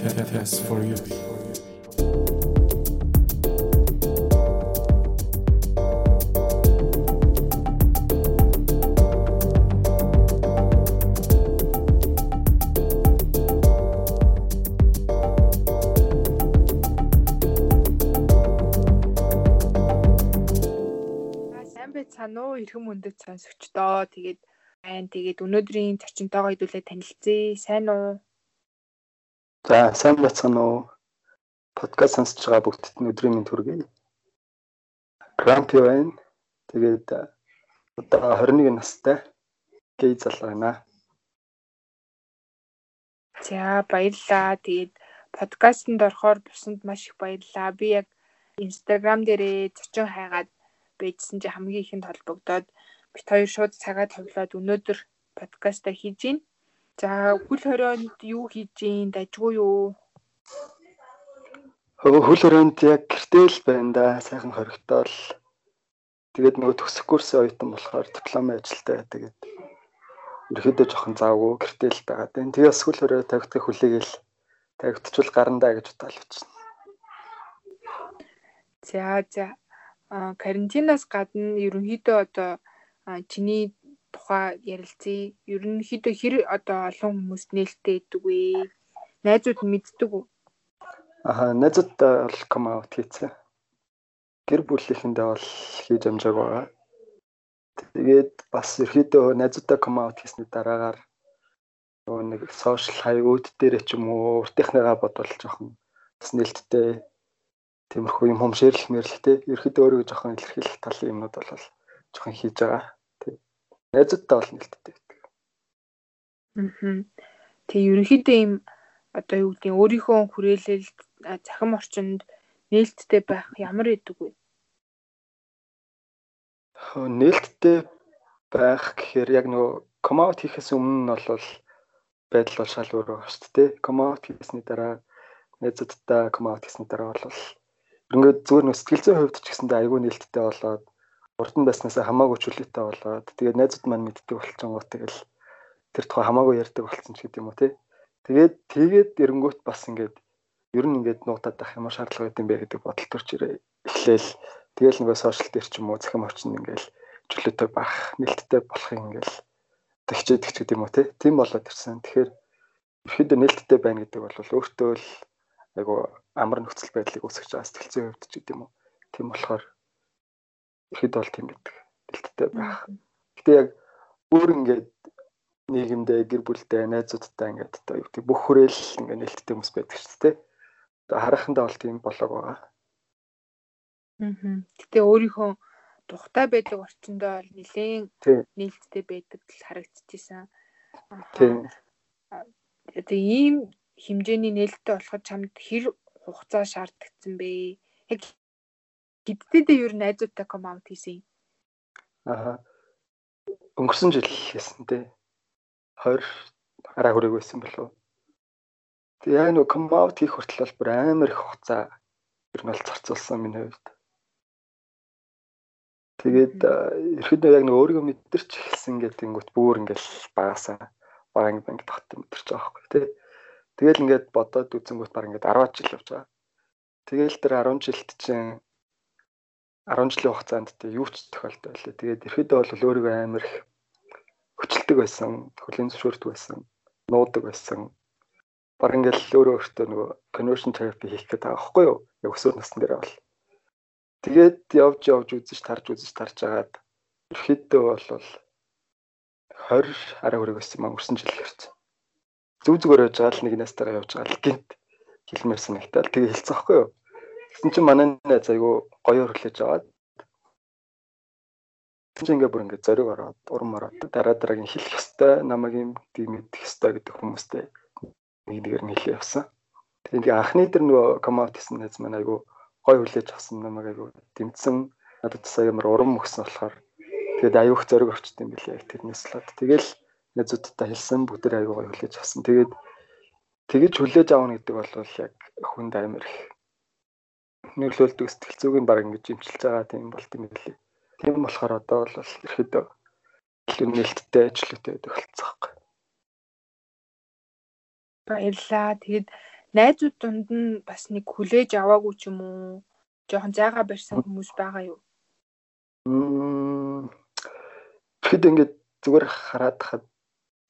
Test for you. сайн байцгаана уу? Эрхэм мөндөд сонсогчдоо. Тэгээд байна тэгээд өнөөдрийн зочинтойгоо хэдүүлээ танилцъя. Сайн уу За сайн байцгаана уу? Подкаст сонсож байгаа бүгдд нь өдрийн мэнд хүргэе. Грампи байна. Тэгээд одоо 21 настай гей залуу байна. за баярлаа тэгээд подкастэнд орохоор бусанд маш их баярлаа би яг инстаграм дээрээ зочин хайгаад байжсан чи хамгийн ихэнд холбогдоод бит хоёр шууд цагаа товлоод өнөөдөр подкаста хийж гин за хөл хорионд юу хийж гин дажгүй юу хөл өрөөнд яг гэртэл байна да. Сайхан хоригтоол. Тэгээд нөгөө төгсөх курсын оюутан болохоор дипломын ажилтай. Тэгээд ерөөдөө жоохон завгүй гэртэл байгаа. Тэгээс хөл өрөө тавигдах хүлээгээл тавигдчихвал гарандаа гэж байна. за за карантинаас гадна ерөнхийдөө одоо чиний тухай ярилцъя. Ерөнхийдөө хэр одоо олон хүмүүст нээлттэй идэг вэ? Найзууд нь мэддэг үү? Аа найзуудтай бол ком аут хийцээ. Гэр бүлийнхэндээ бол хийж амжааг байгаа. Тэгээд бас ерөөдөө найзуудтай ком аут хийсний дараагаар нөгөө нэг сошиал хаягууд дээр ч юм уу уртынхныгаа бодвол жоохон бас нээлттэй тиймэрхүү юм хум шэрлэх мэрлэхтэй ерөөдөө өөрийгөө жоохон илэрхийлэх талын юмнууд бол жоохон хийж байгаа. Найзуудтай бол нээлттэй байдаг. Аа. Тэгээ ерөнхийдөө им одоо юу нь өөрийнхөө хүрээлэлд а, захим орчинд нээлттэй байх ямар идэг вэ? Нээлттэй байх гэхээр яг нөгөө ком аут хийхээс өмнө нь бол байдал бол шал өөр байгаа шүү дээ. Ком аут хийсний дараа найзуудтай ком аут хийсний дараа бол ингээд зүгээр нэг сэтгэл зүйн хувьд ч гэсэндээ айгүй нээлттэй болоод урд нь байснасаа хамаагүй чөлөөтэй болоод тэгээд найзууд маань мэддэг болчихгоо тэгэл тэр тухай хамаагүй ярьдаг болсон ч гэдэм үү те. Тэгээд тэгээд эренгүүт бас ингээд ер нь ингээд нуутаад байх ямар шаардлага байд юм бэ гэдэг бодол төрж ирээ. Эхлээл тэгэл нөгөө сошиал дээр ч юм уу захим орчинд ингээд чөлөөтэй байх, нээлттэй болохыг ингээд тэгчээдэг ч гэдэм үү те. Тийм болоод ирсэн. Тэгэхээр ихэд нээлттэй байна гэдэг бол өөртөө л айгу амар нөхцөл байдлыг үүсгэж байгаа сэтгэлзэн ч гэдэм үү. Тийм болохоор ихэд бол тийм байдаг. Нээлттэй байх. Гэтэ яг бүр ингээд нийгэмдээ гэр бүлдээ найзуудтай ингээд одоо юу гэдэг бүх хүрээл ингээд нээлттэй хүмүүс байдаг ч тийм. Одоо харахандаа бол тийм болоог байгаа. Аа. Гэтэ өөрийнхөө тухтай байдаг орчиндөө бол нэлээд Тийм. нээлттэй байдаг л харагдчихсан. Тийм. Одоо ийм хэмжээний нээлттэй болоход чамд хэр хугацаа шаардагдсан бэ? Яг хэддээ ер нь найзуудтай ком аут хийсэн юм? Аа. Өнгөрсөн жил хийсэн тий. 20 араа хүрээг байсан болов. Тэгээ яг нэг ком аут хийх хүртэл бол бүр амар их хугацаа ер нь бол зарцуулсан миний хувьд. Тэгээд ерөөдөө яг нэг өөрийгөө мэдэрч эхэлсэн гэдэг ингүүт бүр ингээл багасаа баг банк тогт мэдэрч байгаа байхгүй тий. Тэгэл ингээд бодоод үзэнгүүт баг ингээд 10 жил явж байгаа. Тэгэл тэр 10 жилд чинь 10 жилийн хугацаанд тий юу ч тохиолдол байлаа. Тэгээд ерөөдөө бол өөрийгөө амар их хөчлөдөг байсан, хөлийн зөвшөөрдөг байсан, нуудаг байсан. Баг ингээл өөрөө өөртөө нөгөө conversion therapy хийх гэдэг байгаа байхгүй юу? Яг өсвөр насны дээр бол. Тэгээд явж явж үзэж тарж үзэж тарж агаад ерөөдөө бол 20 арай хүрээ өссөн маа өнгөрсөн жил хэрэг. Зүг зүгээр явж байгаа л нэг настайгаа явж байгаа л гинт хэлмээр санагтаал тэгээ хэлсэн байхгүй юу? Тэгсэн чинь манай найз айгу гоё хөрлөж аваад Тэгсэн ингээ бүр ингээ зориг ороод урам ороод дараа дараагийн хэлэх ёстой намайг юм тийм мэдэх ёстой гэдэг хүмүүстэй нэг нэгээр нь хэлээ явсан. Тэгээд ингээ анхны дээр нөгөө комаут хийсэн найз маань айгу гой хүлээж авсан намайг айгу дэмтсэн надад бас амар урам өгсөн болохоор тэгээд аюух зориг орчт юм билээ яг тэрнээс л. Тэгэл найзуудтай хэлсэн бүгд аюу гой хүлээж авсан. Тэгээд тэгэж хүлээж аавна гэдэг бол яг хүнд амар их нөлөөлдөг сэтгэл зүйн баг ингэж имчилж байгаа тийм болт юм билээ. Тийм болохоор одоо бол ихэд илүү нээлттэй ажиллаатай байдаг болцсон байхгүй. Баярлаа. Тэгээд найзууд дунд нь бас нэг хүлээж аваагүй ч юм уу? Жохон зайгаа барьсан хүмүүс байгаа юу? Тэгэхэд ингээд зүгээр хараад хад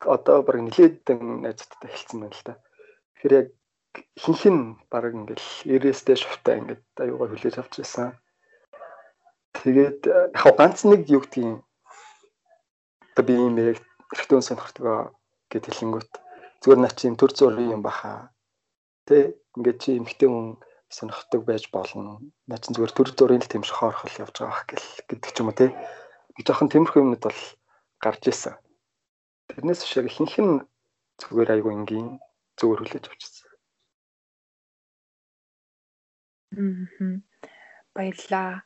одоо баг нилээдэн найзуудтай хэлсэн байна л да. Тэгэхээр яг хинх нь баг ингээл 90-ээс дээш хувтай ингээд аюугаа хүлээж авч байсан. Тэгээд яг ганц нэг юу гэдгийг одоо би юм яг эртөө сонирхдаг гэд хэлэнгүүт зүгээр наа чи юм төр зургийн юм баха. Тэ ингээд чи эмхтэй хүн сонирхдаг байж болно. Наа чи зүгээр төр зургийн л тэмших орхол явж байгаа бах гэл гэдэг ч юм уу тэ. Би жоохон тиймэрхүү юмнууд бол гарч исэн. Тэрнээс шиг нь зүгээр айгу энгийн зүгээр хүлээж авчихсан. Баярлаа.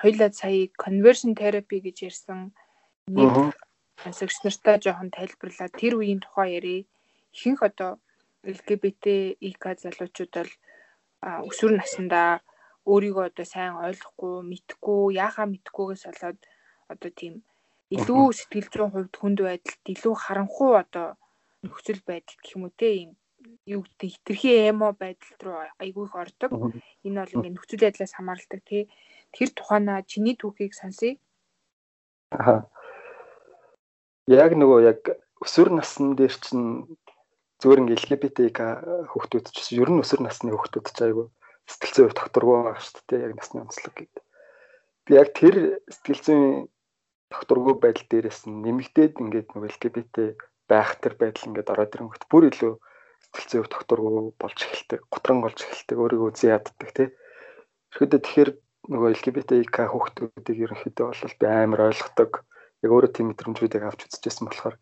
Хоёлаа сая conversion therapy гэж ярьсан. Нэг сонсогч нартай жоохон тайлбарлаад тэр үеийн тухай ярив. Ихэнх одоо LGBT-ик залуучууд бол өсвөр насндаа өөрийгөө одоо сайн ойлгохгүй, мэдхгүй, яахаа мэдхгүйгээс болоод одоо тийм илүү сэтгэл зүйн хувьд хүнд байдалд илүү харанхуй одоо нөхцөл байдал гэх юм уу те юм юу гэдэг хитрхи эмо байдал руу айгүй их ордог. Энэ бол ингээд нөхцөл байдлаас хамааралдаг тий. Тэр тухайнаа чиний түүхийг сонсъё. Аа. Яг нөгөө яг өсвөр насны дээр чинь зүгээр ингээд LGBT хүүхдүүд ч ер нь өсвөр насны хүүхдүүд ч айгүй сэтгэл зүйн докторгүй байгаа шүү дээ. Яг насны онцлог гэдэг. Би яг тэр сэтгэл зүйн докторгүй байдал дээрээс нэмэгдээд ингээд нөгөө LGBT байх төр байдал ингээд ороод ирэнгүүт бүр илүү сэтгэл зүйн докторгүй болж эхэлдэг, готрон болж эхэлдэг, өөрийгөө үзэн яддаг тий. Ерөөдөө тэгэхээр нөгөө LGBTQ хүүхдүүдийг ерөнхийдөө бол би амар ойлгодог. Яг өөрөө тийм мэдрэмжүүдийг авч үзчихсэн болохоор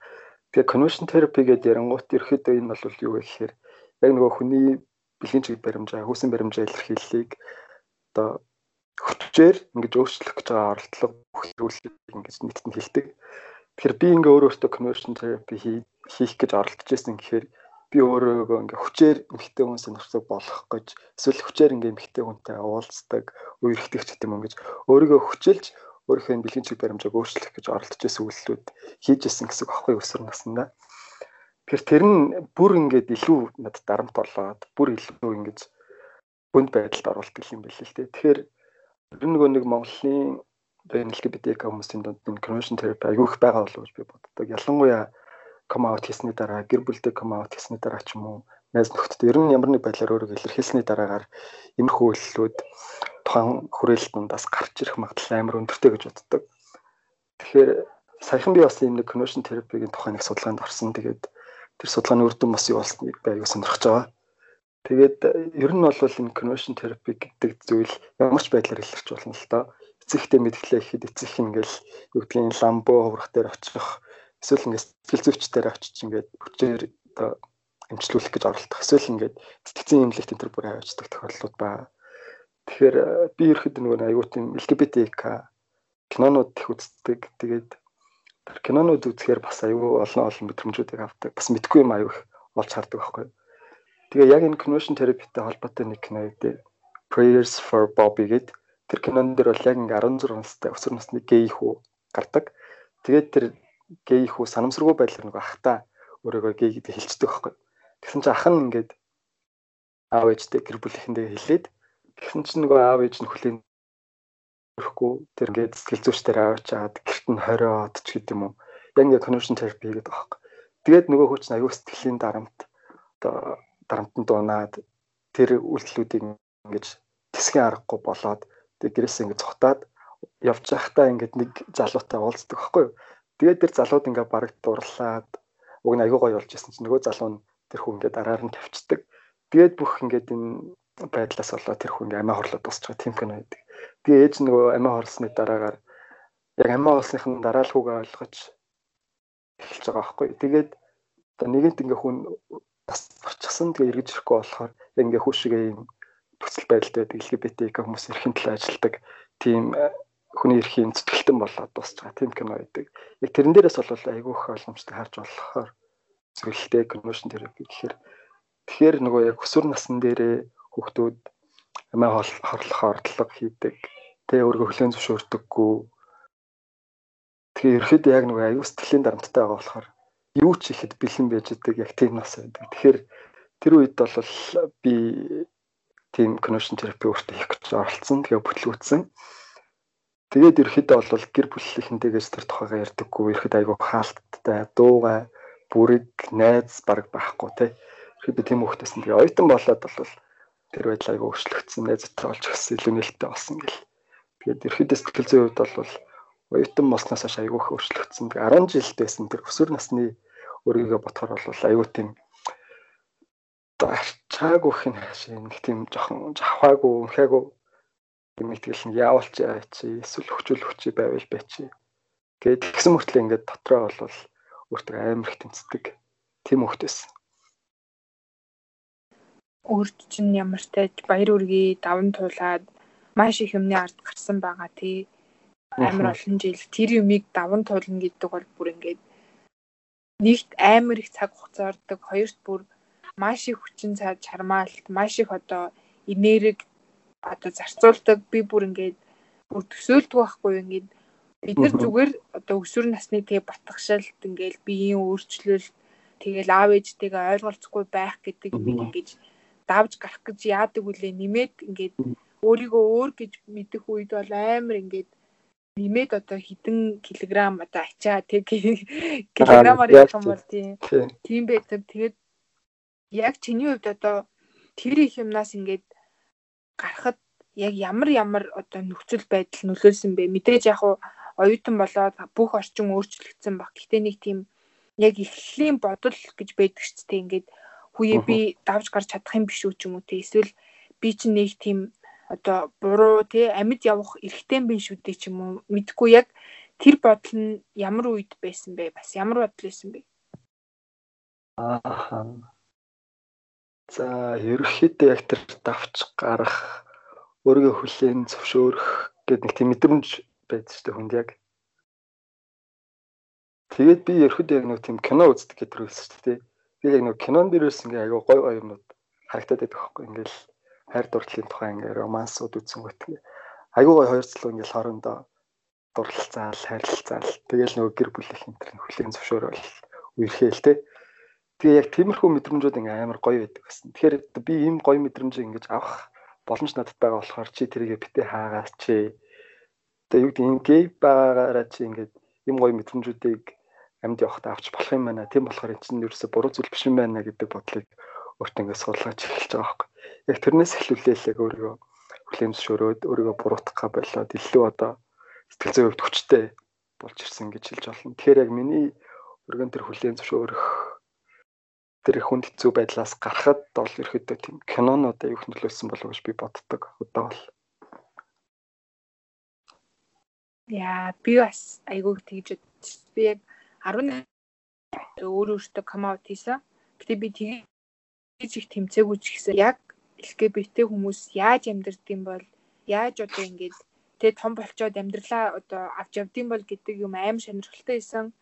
тэгээ conversion therapy гэдэг ярангуут ерөөдөө энэ бол юу вэ гэхээр яг нөгөө хүний бэлгийн чиг баримжаа, хүүсэн баримжаа илэрхийллийг одоо хүчээр ингэж өөрчлөх гэж байгаа оролдлого бүх зүйлийг ингэж нийтэд нь хэлдэг. Тэгэхээр би ингээ өөрөө өөртөө conversion therapy хийх гэж оролдож байсан гэхээр би өөрөөгөө ингээ хүчээр эмхтэй хүн сонирхдаг болох гэж эсвэл хүчээр ингээ эмхтэй хүнтэй уулздаг үерхдэг ч гэдэм юм гэж өөрийгөө хүчилж өөрийнхөө бэлгийн чиг баримжааг өөрчлөх гэж оролдож байсан үйлдэлүүд хийж исэн гэсэн аахгүй өсвөр наснда. Тэгэхээр тэр нь бүр ингээд илүү над дарамт болоод бүр илүү ингэж бүнд байдалд оруулдаг юм байл л дээ. Тэгэхээр Тэр нөгөө нэг Монголын энэ LGBT хүмүүсийн дунд энэ conversion therapy аюу их байгаа болов уу гэж би боддог. Ялангуяа come out хийсний дараа гэр бүлдээ come out хийсний дараа ч юм уу найз нөхдөд ер нь ямар нэг байдлаар өөрийгөө илэрхийлсний дараагаар иймэрхүү үйлслүүд тухайн хүрээлэл дундаас гарч ирэх магадлал амар өндөртэй гэж боддог. Тэгэхээр саяхан би бас ийм нэг conversion therapy-гийн тухай нэг судалгаанд орсон. Тэгээд тэр судалгааны үр дүн бас юу болсныг би аюу сонирхож байгаа. Тэгээд ер нь бол энэ conversion therapy гэдэг зүйл ямар ч байдлаар илэрч болно л доо. Эцэгтэй мэдгэлээ ихэд эцэг ингээл юу гэдгийг ламбо хуврах дээр очих эсвэл ингээд сэтгэл зүйчдээр очиж ингээд хүчээр одоо эмчлүүлэх гэж оролдох эсвэл ингээд сэтгцэн имлэгт энэ төр бүр аваачдаг тохиолдлууд байна. Тэгэхээр э, би ерөөд нөгөө аюу тийм LGBTQ кинонууд их үздэг. Тэгээд тэр кинонууд үзэхээр бас аюу олон олон мэдрэмжүүдийг авдаг. Бас мэдгүй юм аюу их олж хардаг байхгүй? Тэгээ яг энэ conversion therapyтэй холбоотой нэг кино үү. Prayers for Bobby гэдэг тэр кинон дээр бол яг ингээ 16 настай өсвөр насны гей хүү гардаг. Тэгээд тэр гей хүү санамсаргүй байдлаар нэг ахта өөрийгөө гей гэдэг хэлцдэг байхгүй. Тэгсэн чинь ах нь ингээд аав ээжтэй гэр бүлийнхэндээ хэлээд тэгсэн чинь нөгөө аав ээж нь хүлээн өрөхгүй тэр ингээд сэтгэл зүйчдэр аваач чаад гэрт нь хориод ч гэдэг юм. Яг ингээ conversion therapy гэдэг байхгүй. Тэгээд нөгөө хүч нь аюу сэтгэлийн дарамт одоо дарамтанд унаад тэр үйлдэлүүдийг ингэж тэсгийн аргагүй болоод тэг гэрээсээ ингэж цухтаад явж байхдаа ингээд нэг залуутай уулздаг байхгүй юу. Тэгээд тэр залууд ингээд бараг дурлаад уг нь аягүй гоё болж исэн чинь нөгөө залуу нь тэр хүн ингээд араар нь тавьчихдаг. Тэгээд бүх ингээд энэ байдлаас болоод тэр хүн амиа хорлоод дуусч байгаа тийм кино байдаг. Тэгээ ээж нөгөө амиа хорлсны дараагаар яг амиа хоолсныхын дараа л хүүгээ ойлгож эхэлж байгаа байхгүй. Тэгээд одоо нэгэнт ингээ хүн бас орчихсан тэгээ эргэж ирэхгүй болохоор ингээ хүүшигээ юм төсөл байдалтай байдаг LGBT хүмүүс эрхэн талаа ажилладаг тийм хүний эрхийн зэтгэлтэн болоод дуусч байгаа тийм кино байдаг. Яг тэрэн дээрээс бол айгүй их ойлгомжтой харж болохоор зөвлөлтэй conversion therapy гэхээр тэгэхээр нөгөө яг өсвөр насн дээрээ хүүхдүүд амиа хорлох ордлого хийдэг. Тэ өөргөө хүлэн зөвшөөрдөггүй. Тэгэхээр ерөөхдөө яг нөгөө аюу сэтгэлийн дарамттай байгаа болохоор юу ч ихэд бэлэн байж идэг яг тийм нас байдаг. Тэгэхээр тэр үед бол би тийм conversion therapy өөртөө хийх гэж оролцсон. Тэгээ бүтлгүүцсэн. Тэгээд ерөөхдөө бол гэр бүлийнхэнтэйгээс тэр тухайгаа ярьдаггүй. Ерөөд айгүй хаалттай, дуугай, бүрэг, найз баг байхгүй те. Ерөөд тийм хөхтэйсэн. Тэгээ оюутан болоод бол тэр байдал айгүй өөрчлөгдсөн. Найзтай болж өссөн, илүү нээлттэй болсон гэл. Тэгээд ерөөдөө сэтгэл зүйн хувьд бол оюутан болсноос хойш айгүй их өөрчлөгдсөн. Тэгээ 10 жилд байсан тэр өсвөр насны өөрийгөө бодохоор бол айгүй тийм арчаагүй хин хаашаа нэг тийм жоохон жавхаагүй унхаагүй юм итгэл нэг яавалч чи эсвэл хөвчөл хүчи байвал байчи. Гээд тэгсэн мөртлөө ингээд дотроо бол өөртөө амар их тэмцдэг тийм хөхтэйс өөрт чинь ямар тааж баяр үргээ даван туулаад маш их юмны ард гарсан байгаа тий. Амар олон жил. Тэр юмыг даван туулна гэдэг бол бүр ингээд нэгт амар их цаг хугацаа ордог. Хоёрт бүр маш их хүчин чармаалт, маш их одоо энерги одоо зарцуулдаг. Би бүр ингээд бүр төсөөлдөг байхгүй ингээд бид нар зүгээр одоо өсвөр насны тэгээ батгшаалт ингээд биеийн өөрчлөлт тэгэл аав ээжтэйгээ ойлголцохгүй байх гэдэг юм ингээд давж гарах гэж яадаг үлээ. Нэмээд ингээд өөрийгөө өөр гэж мэдэх үед бол амар ингээд нэмээд одоо хідэн килограмм одоо ачаа тэг килограммаар явах юм бол тийм. тийм байдаг тэгээд яг чиний хувьд одоо тэр их юмнаас ингээд гарахад яг ямар ямар одоо нөхцөл байдал нөлөөлсөн бэ? Мэдээж яг оюутан болоод бүх орчин өөрчлөгдсөн баг. Гэтэ нэг тийм яг эхлэлийн бодол гэж байдаг ч тийм ингээд хүүе би давж гарч чадах юм биш үү ч юм уу те эсвэл би чинь нэг тийм одоо буруу те амьд явах эрхтэй юм биш үү ч юм уу мэдгүй яг тэр бодол нь ямар үед байсан бэ? Бас ямар бодол байсан бэ? Аа За ерөнхийдөө яг тэр давч гарах өөрийгөө хүлээн зөвшөөрөх гэдэг нэг тийм мэдрэмж байдаг шүү дээ хүнд яг. Тэгээд би ерөнхийдөө яг нэг тийм кино үздэг гэдэг төрөлсөн шүү дээ. Би яг нэг кинон дээрээс ингээ аяга гой гой юмнууд харагдаад байдаг байхгүй ингээл хайр дурлалын тухай ингээ романсууд үзсэн гэх. Аяга гой хоёр цэлөө ингээл хоорондоо дурлалцаал, хайрлалцаал. Тэгээл нөгөө гэр бүлийн энэ төр хүлээн зөвшөөрөл үерхээл тээ Тэгээ яг тиймэрхүү мэдрэмжүүд ингээ амар гоё байдаг гэсэн. Тэгэхээр би ийм гоё мэдрэмжийг ингэж авах боломж надад байгаа болохоор чи тэрийгэ битээ хаагаас чи тэгээ юу гэдэг ингээ байгаагаараа чи ингээд ийм гоё мэдрэмжүүдийг амьд явахад авч болох юм байна. Тийм болохоор энэ чинь ерөөсө буруу зүйл биш юм байна гэдэг бодлыг өөртөө ингээд судалгаач эхэлж байгаа байхгүй. Яг тэрнээс эхлүүлээл яг өөрийгөө хүлэмжшөөрөөд өөрийгөө буруутгах болоод илүү одоо сэтгэл зүйн хувьд хүчтэй болж ирсэн гэж хэлж болно. Тэгэхээр яг миний өргөн төр хүлээн зөвшөөрөх тэр хүнд хэцүү байдлаас гарахад бол ерөөдөө тийм кинонууд аюух нөлөөсөн болов гэж би боддог. Одоо бол Яа, би бас айгүй тэгж би яг 18 өөр өөртөө кам аут хийсэн. Гэтэ би тэгж их тэмцээгүй ч гэсэн яг LGBT хүмүүс яаж амьдрд юм бол яаж одоо ингэж тэ том болчоод амьдралаа одоо авч явдсан бол гэдэг юм аим сонирхолтой байсан.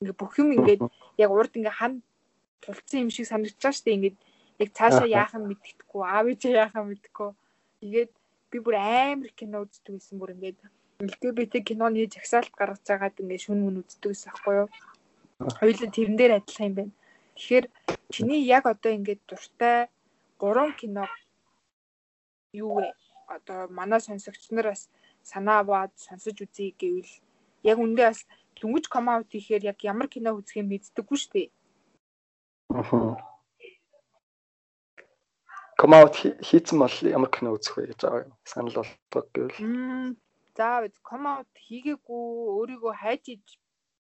Ингээ бүх юм ингээд яг урд ингээ ханд тулцсан юм шиг шүү дээ. Ингээд яг цаашаа яах нь мэддэхгүй, аав ээжээ яах нь мэддэхгүй. Тэгээд би бүр амар кино үздэг байсан бүр ингээд LGBT киноны жагсаалт гаргаж байгаад ингээд шүн мөн үздэг байсан байхгүй юу? Хоёулаа тэрэн дээр адилхан юм байна. Тэгэхээр чиний яг одоо ингээд дуртай гурван кино юу вэ? Одоо манай сонсогч нар бас санаа аваад сонсож үзье гэвэл яг үндэ бас дүнгийн комаут хийхээр яг ямар кино үзэх юм мэддэггүй шүү дээ. Come out хийцэн бол ямар кино үзэх вэ гэж байгаа юм. Санал болгох гэвэл. За come out хийгээгүй өөрийгөө хайж иж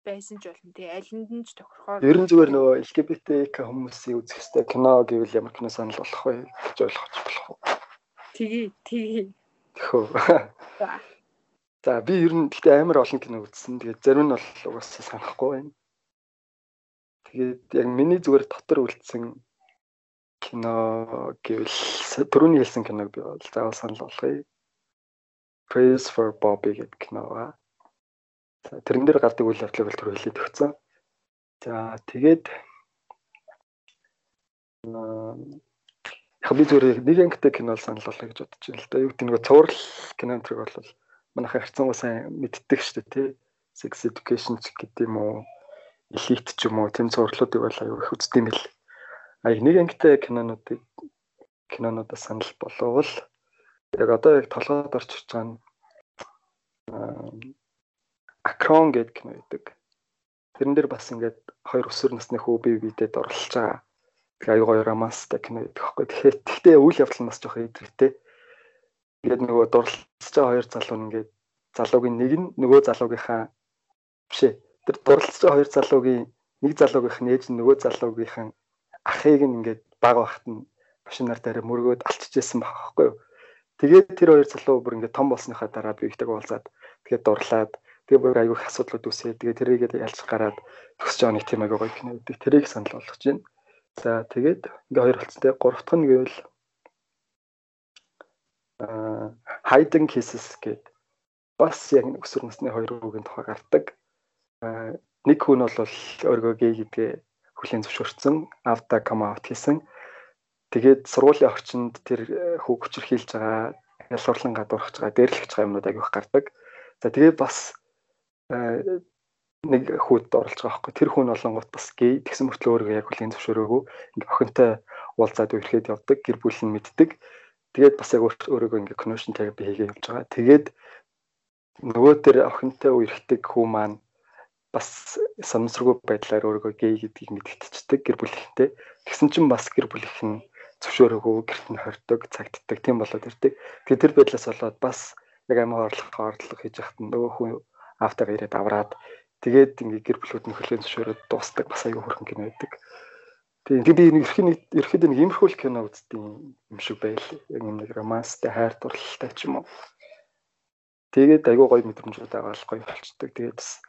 байсан ч болно тий. Алинд нь ч тохирохоор. Ерөн зүгээр нөгөө LGBTQ хүмүүсийн үзэх хэвээр кино гэвэл ямар кино санал болох вэ гэж ойлгож болох уу? Тгий, тгий. За. За би ер нь гэхдээ амар олон кино үзсэн. Тэгээд зарим нь бол угаасаа санахгүй байна. Тэгээд яг миний зүгээр дотор үлдсэн кино гэвэл түрүүний хэлсэн киног би бол заавал санал болгоё. Praise for Bobby гэдэг кино ба. За тэрэн дээр гардаг үйл явдлыг бол түр хэлээд өгсөн. За тэгээд яг би зүгээр нэг ангитай кино санал болгоё гэж бодож байна л да. Юу гэдэг нэг цуврал кино өнтрийг бол манайхаа харцангуй сайн мэддэг шүү дээ тий. Sex education ч гэдэг юм уу элит ч юм уу тэм зурлуудыг бол аюу их үздэм бил. А нэг ангитай кинонуудыг кинонуудаас санал боловол яг одоо яг толгойд орж ирж байгаа нь Акрон гэдэг кино байдаг. Тэрэн дээр бас ингээд хоёр өсвөр насны хүү бие биедэд орлож байгаа. Тэгээ аюу гоё романстай кино гэдэг байхгүй. Тэгэхээр тэгтээ үйл явдал нь бас жоох идэвхтэй. Ингээд нөгөө дурлалцж байгаа хоёр залуу ингээд залуугийн нэг нь нөгөө залуугийнхаа биш ээ. Тэр байгаа хоёр залуугийн нэг залуугийнх нь ээж нь нөгөө залуугийнхан ахыг нь ингээд баг багт нь машинаар дараа мөргөөд алччихсан байхгүй юу. Тэгээд тэр хоёр залуу бүр ингээд том болсныхаа дараа биетэйг уулзаад тэгээд дурлаад тэгээ бүр аюух асуудлууд үсээ. Тэгээ тэрийгээ ялж гараад төгсөж байгаа нэг тийм аягүй гоё кино гэдэг. Тэрийг санал болгож байна. За тэгээд ингээ хоёр болцтой. Гурав дахь нь гэвэл аа Hidden Kisses гэдэг бас яг өсвөр насны хоёр хүүгийн тухай гардаг. Нэг хүн бол өөргөө гей гэдгээ хүлийн зөвшөөрсөн, авда come out хийсэн. Тэгээд сургуулийн орчинд тэр э, хүүг хүчрхийлж байгаа, ялгуурлан гадуурхаж байгаа, дээрлэгч байгаа юмнууд агиох гардаг. За тэгээд бас э, нэг хүүд оролж байгаа байхгүй. Тэр хүн олонгот бас гей тэгсэн мөртлөө өөрийгөө яг хүлийн зөвшөөрөөгүй ингээ охинтой уулзаад үерхэд явдаг, гэр бүл нь мэддэг. Тэгээд бас яг өөрийгөө ингээ connection би хийгээ явж байгаа. Тэгээд нөгөө тэр охинтой үерхдэг хүү маань бас санамсаргүй байдлаар өөрийгөө гей гэдгийг мэдгэцдэг гэр бүлийнхэнтэй. Тэгсэн чинь бас гэр бүлийнх нь зөвшөөрөөгүй гэрт нь хордог, цагддаг тийм болоод ирдэг. Тэгээд тэр байдлаас болоод бас яг амиа орлох орлого хийж яхад нөгөө хүн автагаа ирээд авраад тэгээд ингээ гэр бүлүүд нь хөлийн зөвшөөрөөд дуустдаг бас аюу хөрхөн кино байдаг. Тийм би нэг ерхэн ерхэд нэг имерхүүл кино үздэг юм шиг байл. Яг нэг романстай хайр дурлалтай ч юм уу. Тэгээд аюу гоё мэдрэмжүүд агаал гоё болчдөг. Тэгээд бас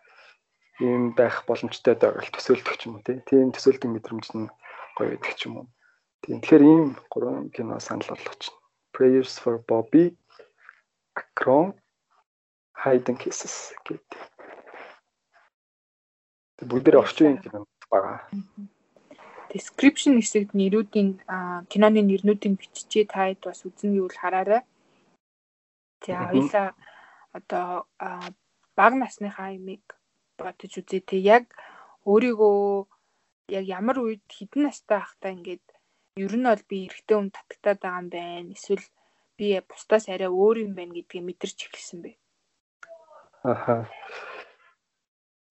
ийм байх боломжтой байгаад төсөөлдөг ч юм уу тийм төсөөлтийн мэдрэмж нь гоё байдаг ч юм уу. Тийм тэгэхээр ийм гурван кино санал байна. Prayers for Bobby, Akron, Hidden Kisses гэдэг бүгдээр орчин үеийн кино байгаа. Description хэсэгт нэрүүдийн киноны нэрнүүдийн биччихээ та хэд бас үзнэ гэвэл хараарай. За хоёлаа одоо бага насныхаа имийг бодож үзээ те яг өөрийгөө яг ямар үед хідэн настай байхдаа ингээд ер нь бол би эрэгтэй хүн татагтаад байгаа юм байна. Эсвэл би бусдаас арай өөр юм байна гэдгийг мэдэрч эхэлсэн бэ. Аха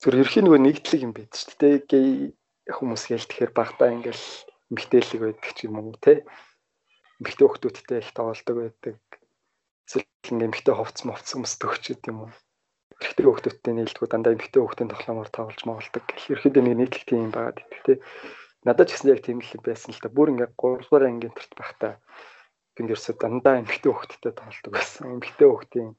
зөв ерхийн нөгөө нэгдлэг юм байд шүү дээ. Гей хүмүүс гээл тэгэхээр багтаа ингээл эмгтээлэг байдаг ч юм уу те. Эмгтээ хүмүүстэй их тоглолдог байдаг. Эсвэл ингээм эмгтээ ховц мовц хүмүүс төгчөд юм уу. Эрэгтэй хүмүүстэй нийлдэггүй дандаа эмгтээ хүмүүсийн тоглоомор тоглож моголдог. Ерхэд нэг нийтлэг тийм юм байгаа гэдэг те. Надад ч гэсэн яг тийм л байсан л та. Бүр ингээ 3 дугаар ангийн төрт багтаа гинг ерөөсө дандаа эмгтээ хүмүүстэй тоглолдог байсан. Эмгтээ хүмүүсийн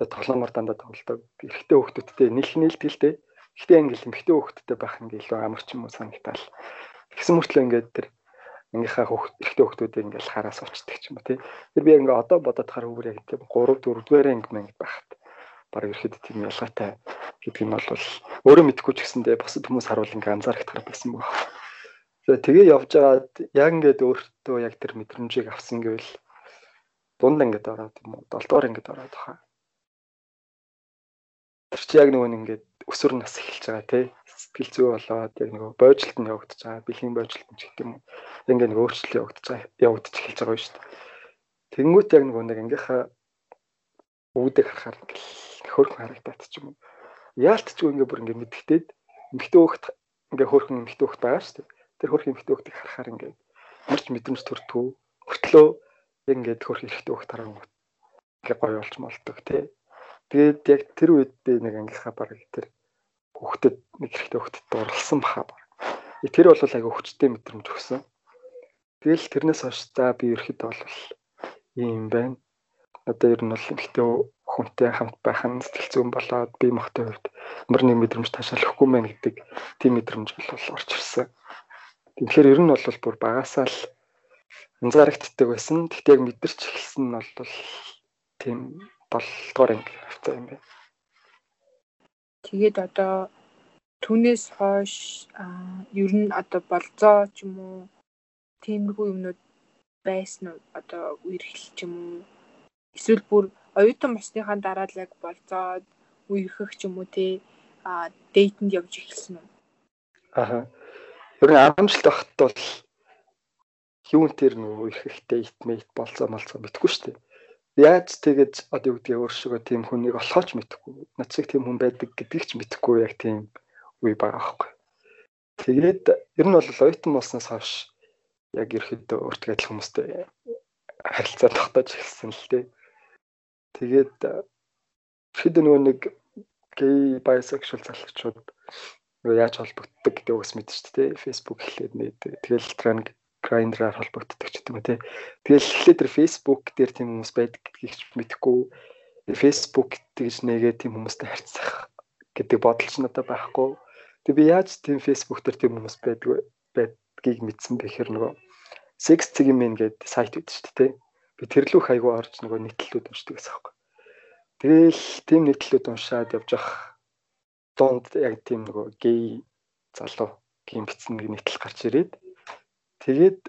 одоо тоглоомор дандаа тоглодог. Эрэгтэй хүүхдүүдтэй нийлх нийлдэлтэй. Гэхдээ ингээл эмэгтэй хүүхдүүдтэй байх ингээ илүү амар ч юм уу санагтаал. Тэгсэн мөртлөө ингээд тэр ангийнхаа хүүхд эрэгтэй хүүхдүүдийг ингээл хараа суучдаг ч юм уу тий. Тэр би ингээ одоо бодоод харах үгээр яг тийм 3 4 дугаар анги мэнг байхад баг ерөөхдөө тийм ялгаатай гэдэг нь бол өөрөө мэдэхгүй ч гэсэндээ бусад хүмүүс харуул ингээ анзаарах байсан баг. Тэгээ явж байгаад яг ингээд өөртөө яг тэр мэдрэмжийг авсан гэвэл дунд ингээд ороод юм уу 7 дугаар ингээд ороод хаа Тэр чи яг нөгөө ингээд өсвөр нас эхэлж байгаа тий. Сэтгэл зүй болоод яг нөгөө бойжилт нь явагдаж байгаа. Бэлгийн бойжилт нь ч гэх юм уу. Ингээд нэг өөрчлөлт явагдаж байгаа. Явагдаж эхэлж байгаа шүү дээ. Тэнгүүт яг нөгөө нэг ангийнхаа үүдийг харахаар ингээл хөрхөн харагдаад ч юм уу. Яалтчгүй ингээд бүр ингээд мэдгтээд эмхтэй хөөхт ингээд хөрхөн эмхтэй хөөхт байгаа шүү дээ. Тэр хөрхөн эмхтэй хөөхтийг харахаар ингээд марч мэдрэмж төртгөө. Хөтлөө яг ингээд хөрх эрэхтэй хөөхт харангуут ингээд гоё болж молдог тий. Тэгээд яг тэр үед би нэг ангийнхаа баг тэр хүүхдэд нэг хэрэгтэй хүүхдэд дурлсан баха баг. Тэр бол айгүй хүчтэй мэдрэмж өгсөн. Тэгэл тэрнээс хойш за би ерхэд бол ийм байна. Одоо ер нь бол ихтэй хүнтэй хамт байх нь сэтгэл зүйн болоод би мохтой хувьд ямар нэг мэдрэмж таашаалахгүй мэн гэдэг тийм мэдрэмж бол орж ирсэн. Тэгэхээр ер нь бол бүр багасаа л анзаарагддаг байсан. Гэхдээ яг мэдэрч эхэлсэн нь бол тийм 7 дугаар анги хавцаа юм байна. Тэгээд одоо түүнээс хойш ер нь одоо болзоо ч юм уу тиймэрхүү юмнууд байсан уу одоо үерхэл ч юм уу эсвэл бүр оюутан болсныхаа дараа л яг болзоод үерхэх ч юм уу те а дейтэнд явж эхэлсэн үү? Аха. Ер нь 10 жил тахт бол юун тэр нөгөө их ихтэй итмейт болцоо молцоо мэдгүй шүү дээ. Яаж тэгэж одоо юу гэдгийг өөршгөө тийм хүнийг олохооч мэдэхгүй. Над шиг тийм хүн байдаг гэдгийг ч мэдэхгүй яг тийм үе байгаа аахгүй. Тэгээд ер нь бол оюутан болсноос хойш яг ерөөхдөө өөртөө адил хүмүүстэй харилцаа тогтоож эхэлсэн л дээ. Тэгээд хэд нөгөө нэг гей bisexual залхуучууд нөгөө яаж холбогддог гэдэг үгс мэдэн шүү дээ. Facebook эхлээд нэ тэгэл транк Grindr-аар холбогддог ч гэдэг юм тий. Тэгэл эхлээд тэр Facebook дээр тийм хүмүүс байдаг гэдгийг ч мэдэхгүй. Facebook тэгж нэгээ тийм хүмүүстэй харьцах гэдэг бодол ч надад байхгүй. Тэг би яаж тийм Facebook дээр тийм хүмүүс байдг байдгийг мэдсэн бэхэр нөгөө Sex мэн гэдэг сайт үүд шүү дээ тий. Би тэр лүү хайгуу орж нөгөө нийтлэлүүд уншдаг гэсэн юм. Тэгэл тийм нийтлэлүүд уншаад явж ах донд яг тийм нөгөө гей залуу гин битсэн нэг нийтлэл гарч ирээд Тэгээд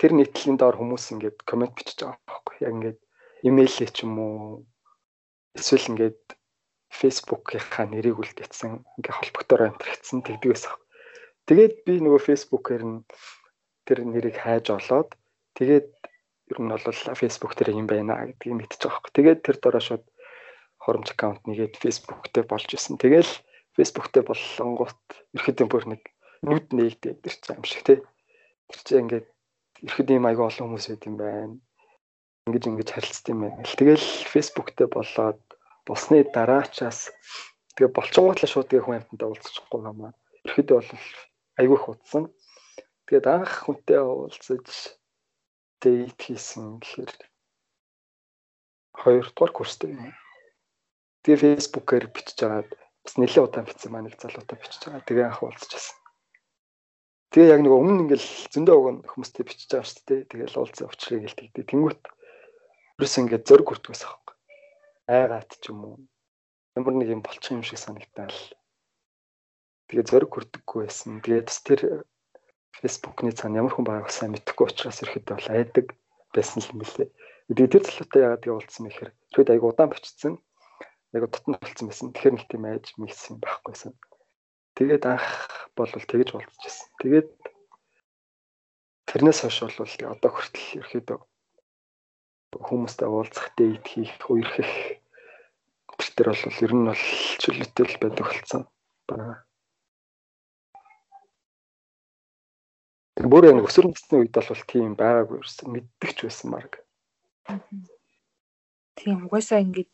тэр нийтлэлийн доор хүмүүс ингээд комент бичиж байгаа байхгүй яг ингээд имэйлээ ч юм уу эсвэл ингээд фейсбુકийнхаа нэрийг үлдээсэн ингээд холбогдоор амтрагдсан тэгдгээс аа. Тэгээд би нөгөө фейсбુકээр нь тэр нэрийг хайж олоод тэгээд ер нь бол Facebook дээр юм байна гэдгийг мэдчихэж байгаа хөөх. Тэгээд тэр дараа шууд хоромж аккаунт нэгээд Facebook дээр болж исэн. Тэгээл Facebook дээр боллонгууд ерхдөө бүр нэг нүд нэгдээд тэр чинь юм шиг тий. Тэр чинь ингээд ерхдөө юм айгүй олон хүмүүс байт юм байна. Ингээд ингэж харилцсан юм байна. Тэгээл Facebook дээр болоод болсны дараачаас тэгээ болчингуудлаа шууд тэгээ хүн амтантай уулзчихгүй юм аа. Ерхдөө бол айгүй хутсан. Тэгээд анх хүнтэй уулзаж дейт хийсэн гэхээр хоёрдугаар курстэй юм. Тэгээ фэйсбુકээр бичиж агаад бас нэлээд удаан бичсэн маань нэг залуутай бичиж байгаа. Тэгээ анх уулзчихсан. Тэгээ яг нэг өмнө ингээл зөндөө уг хүмүүстэй бичиж байгаа шүү дээ. Тэгэл уулзсан учрыг ингээл тэгдэ. Тэнгүүт ерөөс ингээд зөрг хүртгээс аахгүй. Айгаад ч юм уу. Ямар нэг юм болчих юм шиг санагтаал. Тэгээ зөрг хүрдэггүй байсан. Тэгээ бас тэр фэйсбુકний цаана ямар хүн байгааг сайн мэдэхгүй учраас ирэхэд бол айдаг байсан юм лээ. Тэгээ тэр залуутай яагаад тэгээ уулзсан мэхээр тэгэд айгу удаан бичсэн. Яг дотн болцсон байсан. Тэгэхээр нэг тийм айж мэгсэн байхгүйсэн. Тэгээд анх бол тэгж болчихсон. Тэгээд тэрнээс хойш бол одоо хүртэл ерөөдөө хүмүүстэй уулзах, дэйт хийх, үерхэх тэр бол ер нь бол чөлөөтэй байдаг болсон байна. Тэр бүр яг өсвөр насны үед бол тийм байгаагүй ерсэн мэддэг ч байсан марг. Тийм угаасаа ингэж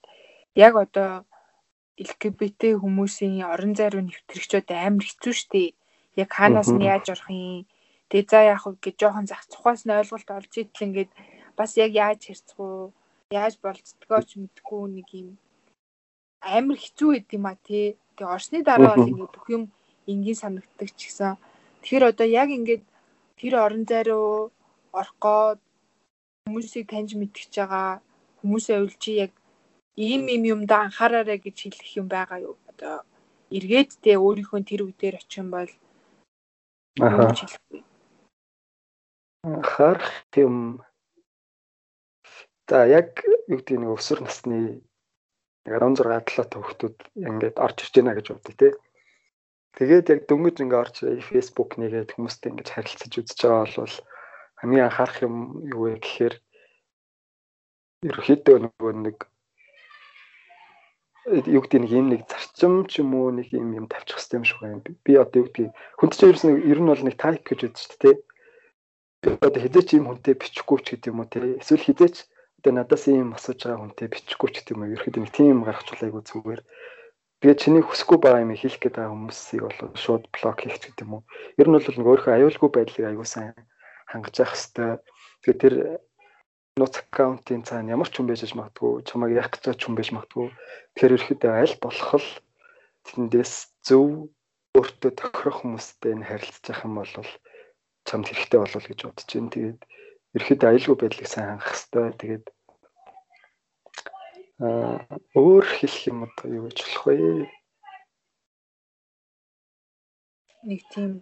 яг одоо LGBT хүмүүсийн орон зай руу нэвтрэгчүүд амар хэцүү шттэ. Яг хаанаас нь яаж орох юм? Тэгээ за яах вэ гэж жоохон зах цухаас нь ойлголт олж идэл ингээд бас яг яаж хэрцэх үү? Яаж болцдгоо ч мэдэхгүй нэг юм амар хэцүү байд юм а тий. Тэгээ орсны дараа бол ингээд бүх юм энгийн санагддаг ч гэсэн. Тэгэхээр одоо яг ингээд тэр орон зай руу орох гоо хүмүүсийг таньж мэдчихэж байгаа хүмүүсээ үлжи яг ийм ийм юмд анхаараарай гэж хэлэх юм байгаа юу? Одоо эргээд тэ өөрийнхөө тэр үе дээр очих юм бол анхаарах юм За яг юу гэдэг нэг өсвөр насны 16 17 та хүүхдүүд ингээд орж ирж байна гэж бодъё те. Тэгээд яг дөнгөж ингээд орж Facebook нэгээд хүмүүстэй ингээд харилцаж үзэж байгаа бол хамгийн анхаарах юм юу вэ гэхээр ерөөхдөө нөгөө нэг юу гэдэг нэг юм нэг зарчим ч юм уу нэг юм юм тавьчих хэрэгтэй юм шиг байна. Би одоо юу гэдэг хүнд чинь ерөөс нь ер нь бол нэг тайп гэж үзэж шүү дээ. Би одоо хизээч юм хүнтэй бичихгүй ч гэдэг юм уу те. Эсвэл хизээч одоо надаас юм асууж байгаа хүнтэй бичихгүй ч гэдэг юм уу. Ерөөхдөө нэг тийм гаргачихлаа айгу зүгээр. Тэгээ чиний хүсэхгүй байгаа юм хийх гээд байгаа хүмүүсийг бол шууд блок хийх гэдэг юм уу. Ер нь бол нэг өөрийнхөө аюулгүй байдлыг аюу сайн хангаж явах хэрэгтэй. Тэгээ тэр нууц аккаунтын цаана ямар ч хүн байж магадгүй чамайг яах гэж ч хүн байж магадгүй тэгэхээр ерөөхдөө аль болох л тэндээс зөв өөртөө тохирох хүмүүстэй н харилцаж явах юм бол чамд хэрэгтэй болов гэж бодож байна. Тэгээд ерөөхдөө аюулгүй байдлыг сайн хангах хэрэгтэй. Тэгээд өөр хэлэх юм одоо юу гэж болох вэ? Нэг тийм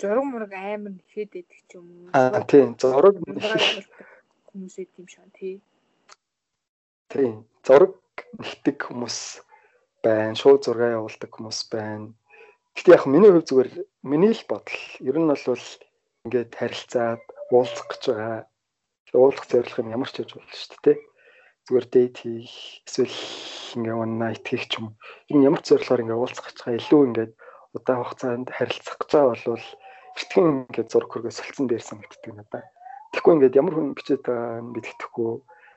зураг мураг амар нэхэд байдаг ч юм уу. Аа тийм зураг хүмүүс идэв юм шиг тий. Тийм. Зураг нэгтгэх хүмүүс байна. Шууд зураг явуулдаг хүмүүс байна. Гэхдээ яг миний хувь зүгээр миний л бодол. Ер нь бол ингээд харилцаад уулзах гэж байгаа. Уулзах зорилго нь ямар ч яж болно шүү дээ. Зүгээр дейт хийх эсвэл ингээ хийх ч юм. Энэ ямар ч зорилгоор ингээ уулзах гэж байгаа илүү ингээ удаан хугацаанд харилцах гэж байгаа бол битгэн ингээ зураг хөргөө солилцсон дээр санагддаг надад. Тэгэхгүй ингээд ямар хүн бичээд байгаа нь мэддэхгүй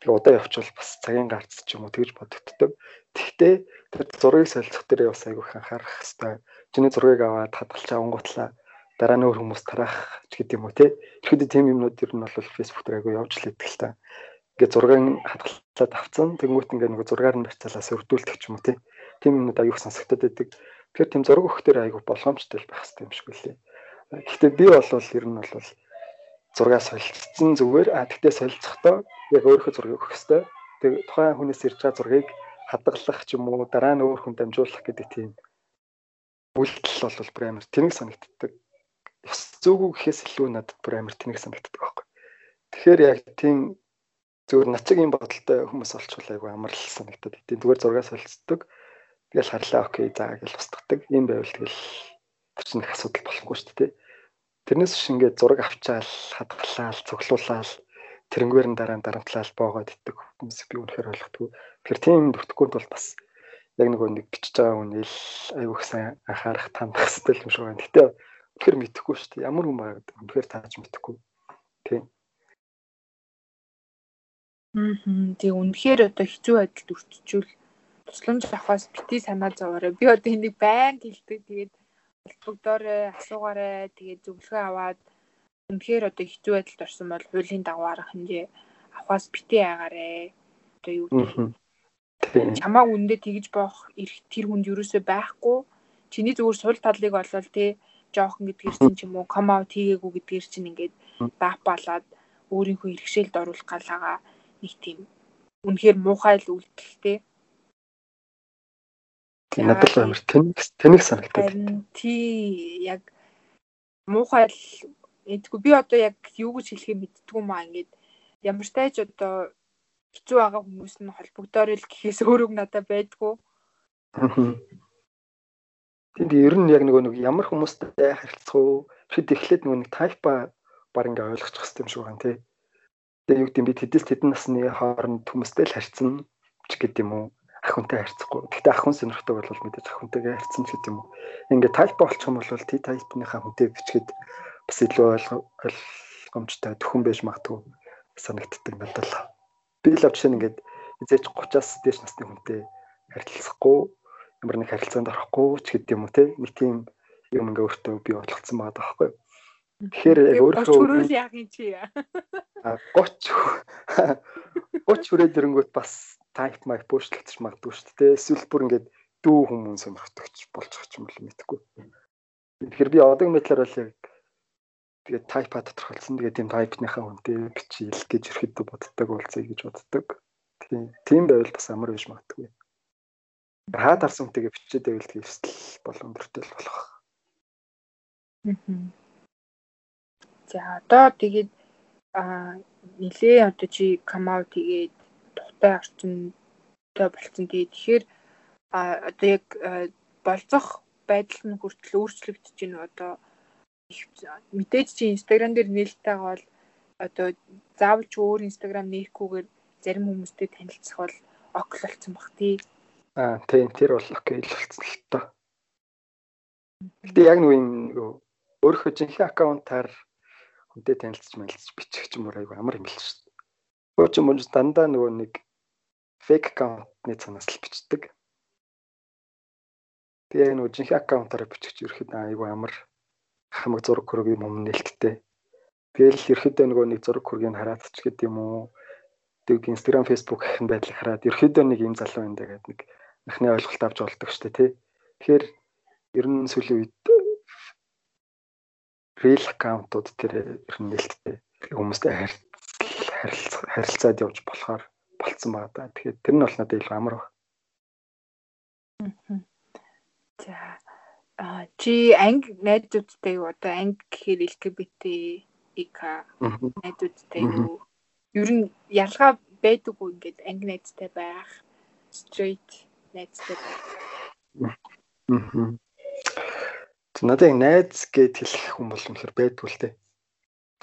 удаа явчвал бас цагийн гарц ч юм уу тэгж бодогддог. Тэгтээ тэр зургийг солилцох дээр бас айгүйх анхаарах хэрэгтэй. Чиний зургийг аваад хадгалж авангуутлаа дараа нь өөр хүмүүс тараах гэдэг юм уу те. Ихэд тийм юмнууд ер нь бол фэйсбүүк дээр айгүй явж л идэх л та. Ингээд зургийг хадгалаад авцсан. Тэнгүүт ингээд нөгөө зургаар нь барьцаалаас өрдүүлдэг ч юм уу. Тийм юмнууд айгүйх сонсогдоод байдаг. Тэгэхээр тийм зураг өгөх дээр айгүй боломжтой байх хэрэгтэй юм шиг үлээ. Гэхдээ би бол ер нь бол зургаа солилцсон зүгээр а тэгтээ солилцохдоо яг өөрийнхөө зургийг өгөх хэрэгтэй. Тэг тухайн хүнээс ирж байгаа зургийг хадгалах ч юм уу дараа нь өөр хүнд дамжуулах гэдэг тийм үйлдэл бол бүр амар тэнэг санагддаг. Ёс зүйгүй гэхээс илүү надад бүр амар тэнэг санагддаг байхгүй. Тэгэхээр яг тийм зүгээр начиг юм бодолтой хүмүүс олчвол айгу амар л санагдаад идэв. Зүгээр зургаа солилцдог. Тэгэл харлаа окей заа гэж устгадаг. Ийм байвал тэгэл чинь их асуудал болохгүй шүү дээ. Тэрнээс биш ингээд зураг авчаал, хадгалаад, цуглуулаад тэрнгээр нь дараа нь дарамтлал боогоод иддэг хүмүүс би үнэхээр ойлгохгүй. Тэгэхээр тийм дүртэхгүй бол бас яг нөгөө нэг бичиж байгаа хүнийг аюух сайн анхаарах тандах хэрэгтэй юм шиг байна. Гэтэ үнэхээр мэдэхгүй шүү дээ. Ямар хүн байгаад үнэхээр тааж мэдэхгүй. Мм тий үнэхээр одоо хэцүү байдалд өртчихвэл тусламж авахаас бити санаа зовоорой. Би одоо энийг байн хэлдэг. Тэгээд холбогдоорой, асуугаарай. Тэгээд зөвлөгөө аваад үнэхээр одоо хэцүү байдалд орсон бол хуулийн дагуу арга хэмжээ авахаас битээ агаарэ. Одоо юу гэдэг чамаа үндэ тэгж боох эрх тэр хүнд юусоо байхгүй. Чиний зүгээр сул талыг олвол тий жоохон гэдгээр чинь ч юм уу ком аут хийгээгүй гэдгээр чинь ингээд даапалаад өөрийнхөө иргэшээлд оруулах галаага нэг тийм үнэхээр муухай л үйлдэлтэй Тийм надад л амар тэнэг тэнэг санагдаад. Тий яг муухай л эдгүй би одоо яг юу гэж хэлэхээ мэдтгүй маа ингээд ямар ч тааж одоо хэцүү байгаа хүмүүс нь холбогдоор л гэхээс өөрөг надад байдгүй. Тэнд ер нь яг нөгөө нэг ямар хүмүүстэй харилцах уу? Бид эхлээд нөгөө нэг тайпа баг ингээ ойлгочих хэрэгтэй юм шиг байна тий. Тэгээ юу гэдэг би тэдэс тэдэн насны хооронд хүмүүстэй л харьцсан ч гэдэг юм уу? ах хүнтэй харьцахгүй. Гэхдээ ах хүн сонирхдаг бол мэдээж ах хүнтэйгээ харьцсан ч гэдэг юм уу. Ингээ тайп болчих юм бол T type-ныхаа хүнтэй бичгээд бас илүү ойлгомжтой төхөн байж магадгүй санагддаг надад л. Би л жишээ нь ингээд эзэж 30-аас дээш насны хүнтэй харилцахгүй ямар нэг харилцаанд орохгүй ч гэдэг юм уу те нэг тийм юм ингээ өөртөө би бодлогдсон байгаа байхгүй. Тэгэхээр яг өөрөө яг юм чи. А 30 30 хүрээд ирэнгүүт бас тайп майк буушлагдчих магадгүй шүү дээ. Эсвэл бүр ингээд дүү хүмүүс сонирхдогч болчих юм бол мэдэхгүй. Тэгэхээр би одоо мэдлэр бол яг тэгээд тайпа тодорхойлсон. Тэгээд тийм тайпныхаа хүнтэй бичил гэж ерөөдөө боддог болцъё гэж боддог. Тийм тийм байвал бас амар биш магадгүй. Хаад арсан хүнтэйгээ бичээд байвал тийм өсөл бол өндөртэй л болох. За одоо тэгээд а нилээ одоо чи out тэгээд тухтай орчинтой болцсон. Тэгэхээр а одоо яг болцох байдал нь хүртэл өөрчлөгдөж байна одоо мэдээж чи инстаграм дээр нээлттэй бол одоо заавал ч өөр инстаграм нээхгүйгээр зарим хүмүүстэй танилцах бол окл болсон бах тий. Аа тийм тэр бол окей л болсон л тоо. Гэтэ яг нэг юм өөрийнхөө жинхэнэ аккаунтаар хүнтэй танилцж мэлцэж бичих ч юм уу айгу амар юм л шүү дээ. Өөр ч юм уу дандаа нөгөө нэг фейк аккаунтны цанаас л бичдэг. Тэгээ нөгөө жинхэнэ аккаунтаараа бичих ерхэд айгүй амар хамаг зураг хөрөг юм юм нээлттэй. Тэгэл ерхэдөө нөгөө нэг зураг хөргийг хараадч гэдэг юм уу. Тэг Instagram, Facebook гэх байдлыг хараад ерхэдөө нэг юм залуу энэ гэдэг нэг анхны ойлголт авч болдог штэ тий. Тэгэхээр ер нь сүүлийн үед real аккаунтууд тэр ер нь нээлттэй хүмүүстэй харилцаад явж болохоор болцсон байгаа да. Тэгэхээр тэр нь бол надад илүү амар баг. За а чи анги найзуудтай юу? Одоо анги гэхээр LGBT ик найзуудтай юу? Ер нь ялгаа байдаггүй ингээд анги найзтай байх straight найзтай байх. Надад найз гэд хэлэх хүн бол үнэхээр байдгүй л дээ.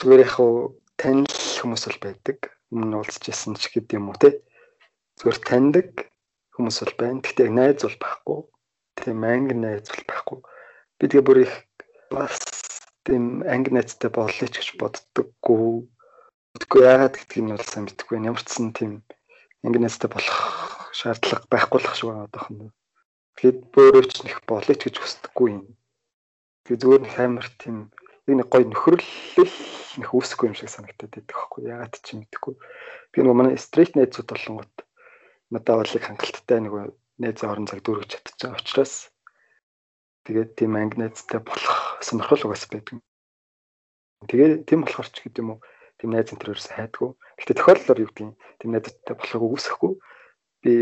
зүгээр яг хуу танил хүмүүс бол байдаг. Өмнө уулзчихсан ч гэдэм юм уу те. Зүгээр таньдаг хүмүүс бол байна. Гэхдээ найз бол байхгүй. Тийм анги найз бол байхгүй. Би тэгээ бүр их бас тийм анги найзтай боллоо ч гэж боддоггүй. Тэгэхгүй яагаад гэдгийг нь бол сайн мэдэхгүй. Ямар ч сан тийм анги найзтай болох шаардлага байхгүй л шиг байгаа одоох нь. Тэгэхэд өөрөө ч нэг болооч гэж хүсдэггүй юм. Тэгээ зүгээр нэг амар тийм яг нэг гоё нөхөрлөл нэг үүсэхгүй юм шиг санагдаад байдаг байхгүй ягаад ч юм мэдэхгүй. Би нөгөө манай стрит найзууд болонгот надад болыг хангалттай нэг найзын орон цаг дүүргэж чадчихсан учраас тэгээд тийм анги найзтай болох сонирхол угаас байдаг. Тэгээ тийм болохоор ч гэдэг юм уу тийм найз энэ төрөөс хайдгүй. Гэхдээ тохиолдолоор юу гэдэг тийм найзтай болохыг үгүйсэхгүй. Би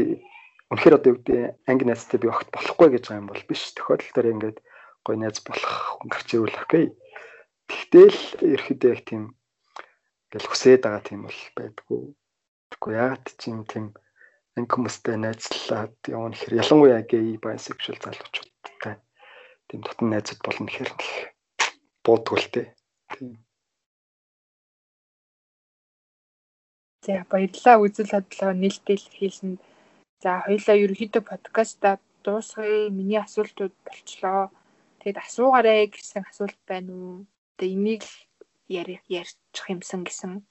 үнэхээр одоо юу гэдэг анги найзтай би огт болохгүй гэж байгаа юм бол биш. Тохиолдолдоор ингээд гой найз болох хүн гарч ирвэл окей. Тэгтэл ерөөдөө яг тийм ингээл хүсээд байгаа тийм бол байдгүй. Тэгэхгүй яагаад ч юм тийм анги хүмүүстэй найзлаад явна гэхээр ялангуяа гей bisexual залуучуудтай тийм дотн найзууд болно гэхээр буудгүй л тээ. Тийм. За баярлалаа үзэл бодлоо нээлттэй илэрхийлсэнд. За хоёлаа ерөнхийдөө подкаста дуусгая. Миний асуултууд болчлоо. Тэгэд асуугаарэ гэсэн асуулт байна уу? Тэгээ энийг ярьчих юмсан гэсэн.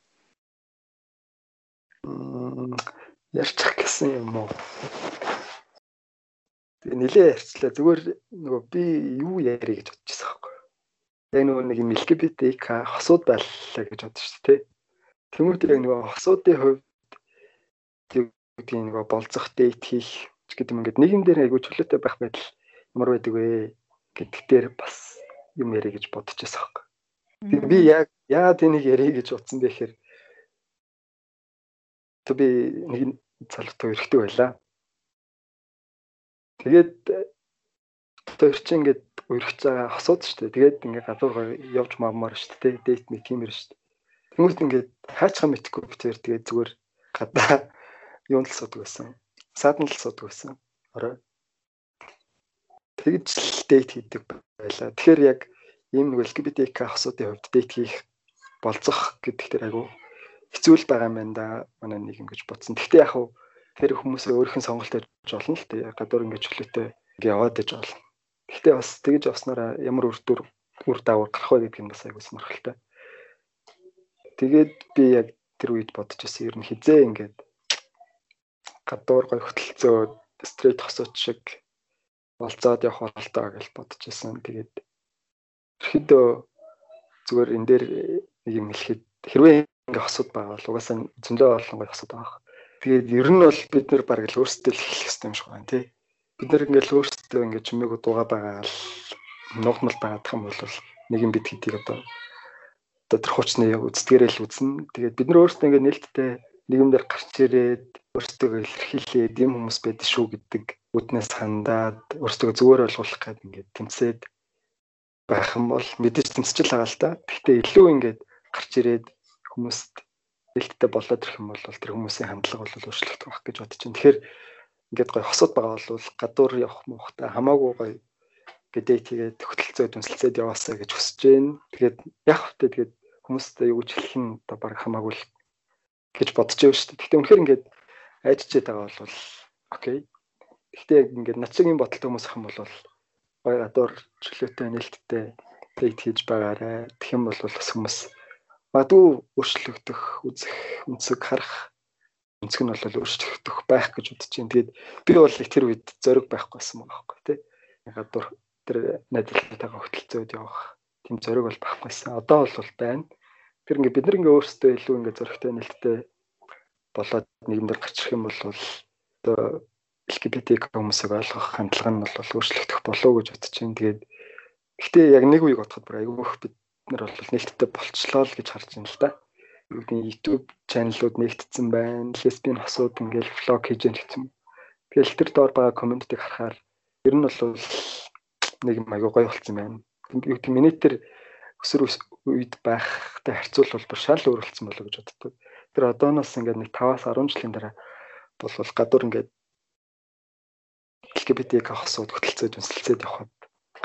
Ярьчих гэсэн юм уу? Тэгээ нилээ ярьчлаа. Зүгээр нөгөө би юу ярих гэж бодож байсан байхгүй. Яг нөгөө нэг LGBT хосууд байлаа гэж бодсон шүү дээ. Тэмүүт яг нөгөө хосуудын хувьд тийм нөгөө болцох дейт хийх гэдэг юм ингээд нэгэн дээр айгу чөлөөтэй байх байдал ямар байдаг вэ гэдэгт дээр бас юм ярих гэж байсан хэрэг. Тэгээ би яг яагаад энийг ярих гэж утсан бэ гэхээр тэг би нэг залуутай өрхтэй байлаа. Тэгээд тэр чинь ингээд өргөж байгаа хосууд шүү дээ. Тэгээд ингээд гадуур явж мавмаар шүү дээ. Дейт нэг тиймэр шүү дээ. Тэнгүүт ингээд хаачихаа мэдхгүй битээр тэгээд зүгээр гадаа юунд л суудаг байсан. Садан л суудаг байсан. Орой. Тэгж л дейт хийдэг байлаа. Тэгэхээр яг ийм нэг LGBTQ хосуудын хувьд дейт хийх болцох гэдэг тэр айгу хэцүү л байгаа юм да. Манай нийгэм гэж бодсон. Гэхдээ яг хуу тэр хүмүүсээ өөрийнх нь сонголт хийж болно л дээ. Гадуур ингээд чөлөөтэй яваад иж болно. Гэхдээ бас тэгж явснараа ямар үр дүр үр даавар гарах вэ гэдг нь бас айгу сонирхолтой. Тэгээд би яг тэр үед бодож байсан ер нь хизээ ингээд гадуур гой хөтөлцөө стрейт хосооч шиг болцоод явах бололтой гэж бодож байсан. Тэгээд ерөөдөө зүгээр энэ дээр нэг юм хэлэхэд хэрвээ ингээ хосууд байгаа бол угаасаа зөндөө олон гой хосууд байгаа. Тэгээд ер нь бол бид нэр баг л өөрсдөө л хэлэх юм шиг байна тий. Бид нэр ингээл өөрсдөө ингээ чимээг дуугаа байгаа л нугмал байгаадах юм бол нэг юм бид хэдийг одоо одоо тэр хуучны үздэгээрээ л үзнэ. Тэгээд бид нар өөрсдөө ингээд нээлттэй нийгэмдэр гарч ирээд өөрсдөө илэрхийлээд юм хүмүүс байдаг шүү гэдэг үднээс хандаад өөрсдөө зүгээр ойлгуулах гэдэг ингээд тэмцээд байх юм бол мэдээж тэмцэж байгаа л та. Гэхдээ илүү ингээд гарч ирээд хүмүүст нээлттэй болоод ирэх юм бол тэр хүмүүсийн хандлага бол өөрчлөгдөх байх гэж бодож байна. Тэгэхээр ингээд гой хосод байгаа бол гадуур явах мохтой хамаагүй гой гэдэг тэгээд хөтөлцөө дүнсэлцээд яваасаа гэж хүсэж байна. Тэгээд яг хөтэ тэгээд хүмүүстэй юу гэж хэлэх нь одоо баг хамаагүй л гэж бодож байгаа шүү дээ. Гэхдээ үнэхээр ингээд айдчихэд байгаа бол окей. Гэхдээ яг ингээд нацгийн бодолтой хүмүүс ах юм бол гой гадуур чөлөөтэй нээлттэй дейт хийж байгаарэ. Тэгэх юм бол бас хүмүүс бадгүй өөрчлөгдөх, үзэх, өнцөг харах өнцөг нь бол өөрчлөгдөх байх гэж бодож байна. Тэгээд би бол тэр үед зориг байхгүй байсан байгаа байхгүй тий. Гадуур тэр найзлалтайгаа хөтөлцөөд явах тийм зориг бол багахгүйсэн. Одоо бол байна. Тэр ингээ бид нар ингээ өөрсдөө илүү ингээ зөрөгтэй нэлттэй болоод нийгэмдэр гарч ирэх юм бол одоо ЛГБТQ хүмүүсийг ойлгох хандлага нь бол өөрчлөгдөх болов гэж бодож байна. Тэгээд гэхдээ яг нэг үеиг бодоход бүр айгүйх бид нар бол нээлттэй болцлоо л гэж харж байна л да. YouTube чаналууд нэгтсэн байна. Лесбийн хосууд ингээл влог хийж яах гэсэн. Тэгэл тэр доор байгаа комментиг харахаар ер нь бол нэг юм аягүй гоё болцсон байна. Юу гэдэг миний тэр өсөр үед байхтай харьцуулбал бүр шал өөрлөсөн болоо гэж боддог. Тэр одооноос ингээд нэг 5-аас 10 жилийн дараа болвол гадуур ингээд LGBT хосууд хөтөлцөөд үнсэлцээд явхад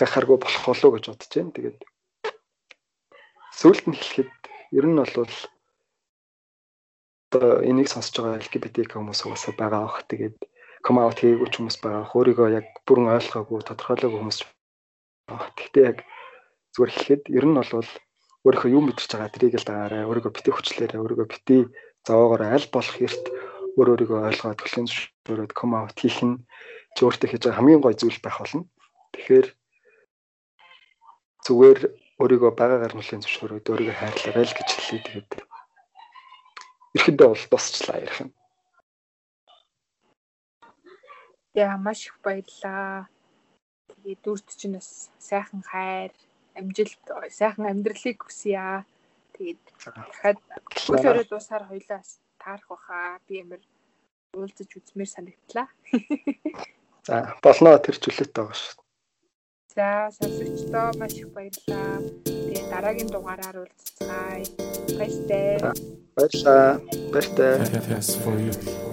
гайхааргүй болох болоо гэж бодож байна. Тэгээд сүүлд нь хэлэхэд Ер нь бол одоо энийг сонсож байгаа LGBT хүмүүс угаасаа байгаа ах. Тэгээд come out хийгээгүй хүмүүс байгаа. Өөрийгөө яг бүрэн ойлгоогүй, тодорхойлоогүй хүмүүс байгаа. Гэхдээ яг зүгээр хэлэхэд ер нь бол өөрийнхөө юу мэдэрч байгаа тэрийг л дагаарай. Өөрийгөө битээ хүчлээрээ, өөрийгөө битээ зовоогоор аль болох эрт өөр өөрийгөө ойлгоод төлөв зөвшөөрөөд come out хийх нь чи өөртөө хийж байгаа хамгийн гоё зүйл байх болно. Тэгэхээр зүгээр өөрийгөө багаагаар нүлийн зөвшөөрөөд өөрийгөө хайрлаарай л гэж хэлээ. Тэгээд эрэхэндээ бол тусчлаа ярих юм. Яа маш их баярлаа. Тэгээд дүрт чинь бас сайхан хайр, амжилт, сайхан амьдралыг хүсье. Тэгээд дахиад хөл өрөө дуусаар хоёлаа таарах баха. Би ямар уулзаж үзмээр санагдлаа. За болно тэр чөлөөтэй байгаа шүү. За сонсогчдоо маш их баярлалаа. Тэгээ дараагийн дугаараар. Баяртай. Баярлалаа. For you.